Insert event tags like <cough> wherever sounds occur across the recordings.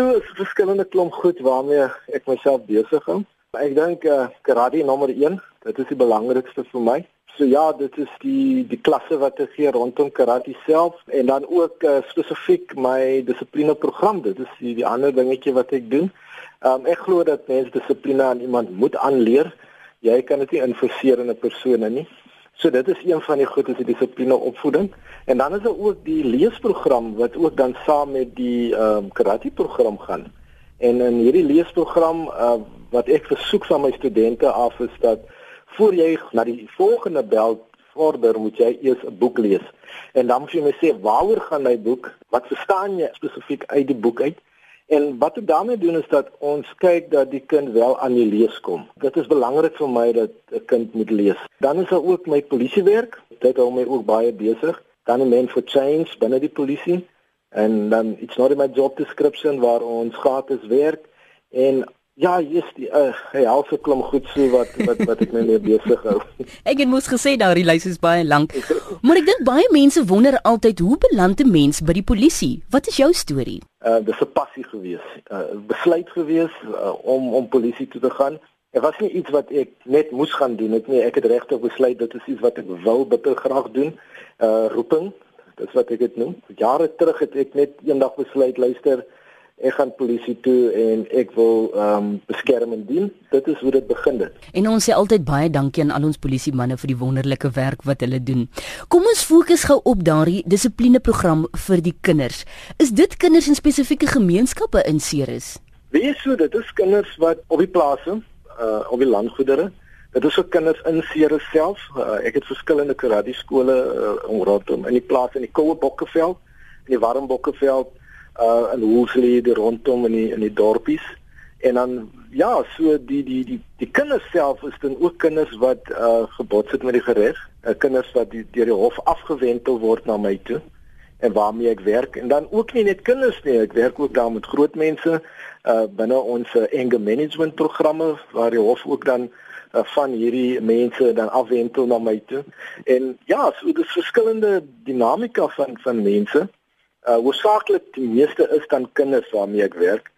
So is verskillende klomp goed waarmee ek myself besig hou. Ek dink uh, karate nommer 1, dit is die belangrikste vir my. So ja, dit is die die klasse wat ek gee rondom karate self en dan ook uh, spesifiek my dissipline program. Dit is die, die ander dingetjie wat ek doen. Um, ek glo dat mens dissipline aan iemand moet aanleer. Jy kan dit nie infuseer in 'n persoon nie. So dit is een van die goed is die dissipline opvoeding. En dan is daar ook die leesprogram wat ook dan saam met die ehm um, karate program gaan. En in hierdie leesprogram uh, wat ek versoek van my studente af is dat voor jy na die volgende bel vorder moet jy eers 'n boek lees. En dan moet jy my sê waaroor gaan hy boek? Wat verstaan jy spesifiek uit die boek uit? En wat ek daarmee doen is dat ons kyk dat die kind wel aan die lees kom. Dit is belangrik vir my dat 'n kind moet lees. Dan is daar ook my polisiewerk. Dit hou my ook baie besig. Dan 'n man for change binne die polisie en dan it's not in my job description waar ons gratis werk en Ja, jy's die uh, hy halfe klom goed so wat wat wat ek nou mee besig hou. <laughs> ek het mos gesê nou die lys is baie lank. <laughs> Maar ek dink baie mense wonder altyd hoe beland 'n mens by die polisie? Wat is jou storie? Uh dis 'n passie gewees. Uh besluit gewees uh, om om polisie toe te gaan. Dit was nie iets wat ek net moes gaan doen nie. Ek het regtig besluit dit is iets wat ek wil bitter graag doen. Uh roeping. Dis wat ek dit noem. Jare terug het ek net eendag besluit luister ek gaan polisie toe en ek wil ehm um, beskerming dien. Dit is hoe dit begin het. En ons sê altyd baie dankie aan al ons polisie manne vir die wonderlike werk wat hulle doen. Kom ons fokus gou op daardie dissiplineprogram vir die kinders. Is dit kinders in spesifieke gemeenskappe in Ceres? Wees so, dit is kinders wat op die plase, uh op die landgoedere Dit is ook kinders in Ceres self. Uh, ek het verskillende karate skole uh, rondom in die plaas in die Koue Bokkeveld, in die Warm Bokkeveld, uh in die rondom in die in die dorpies. En dan ja so die die die die kinders self is dan ook kinders wat uh gebots het met die gereg uh, kinders wat die, deur die hof afgewentel word na my toe en waarmee ek werk. En dan ook nie net kinders nie ek werk ook daar met groot mense uh binne ons anger management programme waar die hof ook dan uh, van hierdie mense dan afwentel na my toe. En ja so dis verskillende dinamika van van mense Uh hoofsaaklik die meeste is dan kinders waarmee ek werk.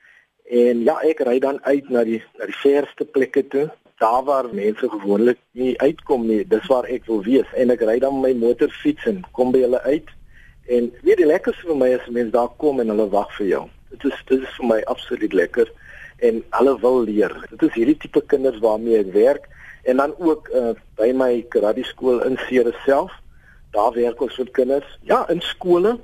En ja, ek ry dan uit na die na die verste plekke toe, daar waar mense gewoonlik nie uitkom nie. Dis waar ek wil wees en ek ry dan my motorfiets en kom by hulle uit. En weet die lekkerste vir my is mense daar kom en hulle wag vir jou. Dit is dit is vir my absoluut lekker en hulle wil leer. Dit is hierdie tipe kinders waarmee ek werk en dan ook uh, by my karate skool in Ceres self. Daar werk ons met kinders. Ja, in skole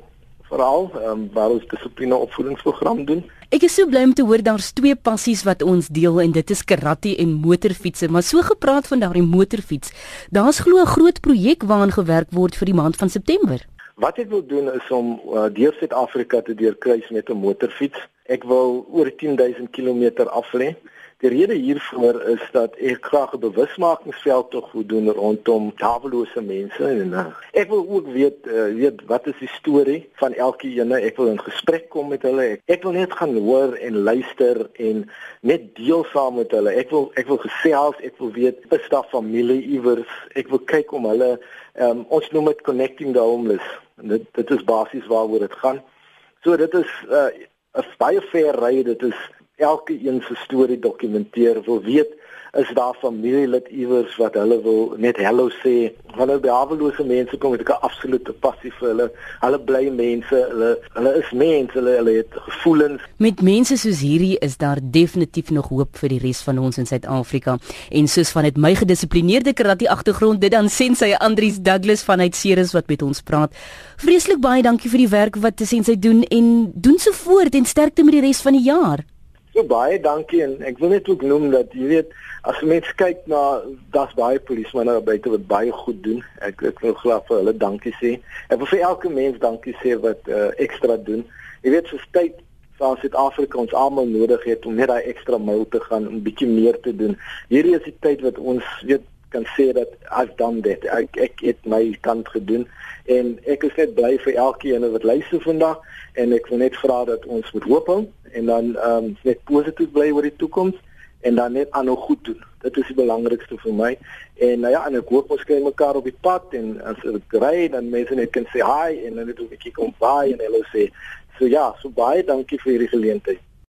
veral um, waar ons dissipline opvoedingsprogram doen. Ek is so bly om te hoor daar's twee passies wat ons deel en dit is karate en motorfietsse, maar so gepraat van daardie motorfiets. Daar's glo 'n groot projek waaraan gewerk word vir die maand van September. Wat ek wil doen is om uh, deur Suid-Afrika te deurkruis met 'n motorfiets. Ek wil oor 10000 km af lê. Die rede hiervoor is dat ek graag 'n bewusmakingsveld tog wil doen rondom dawelose mense en uh, ek wil ook weet uh, weet wat is die storie van elkeen. Ek wil in gesprek kom met hulle. Ek, ek wil net gaan hoor en luister en net deel saam met hulle. Ek wil ek wil gesels, ek wil weet is daar familie iewers. Ek wil kyk om hulle um, ons noem dit connecting the homeless. En dit dit is basies waaroor dit gaan. So dit is uh, 'n baie ver ry. Dit is elke een se storie dokumenteer wil weet is daar familielid iewers wat hulle wil net hallo sê? Wanneer by hawelose mense kom met 'n absolute passie vir hulle. Hulle bly mense. Hulle hulle is mense. Hulle hulle het gevoelens. Met mense soos hierdie is daar definitief nog hoop vir die res van ons in Suid-Afrika. En soos van dit my gedissiplineerde karate agtergrond dit dan sien sy Andries Douglas vanuit Ceres wat met ons praat. Vreeslik baie dankie vir die werk wat sy doen en doen so voort en sterkte met die res van die jaar So baie dankie en ek wil net ook noem dat jy weet as mense kyk na daar's baie polismanne buite wat baie goed doen. Ek ek wil graag vir hulle dankie sê. Ek wil vir elke mens dankie sê wat uh, ekstra doen. Jy weet soos tyd van Suid-Afrika ons almal nodig het om net daai ekstra myl te gaan om bietjie meer te doen. Hierdie is die tyd wat ons weet kan sê dat I've done that. Ek ek het my kant gedoen en ek is net bly vir elkeen wat luister vandag en ek wil net vra dat ons moet hoop hou en dan ehm um, net positief bly oor die toekoms en dan net aanhou goed doen. Dit is die belangrikste vir my. En nou ja, en ek hoop ons kry mekaar op die pad en as dit ry dan mense net kan sê hi en dan net 'n bietjie kom by en hulle sê so ja, so baie dankie vir hierdie geleentheid.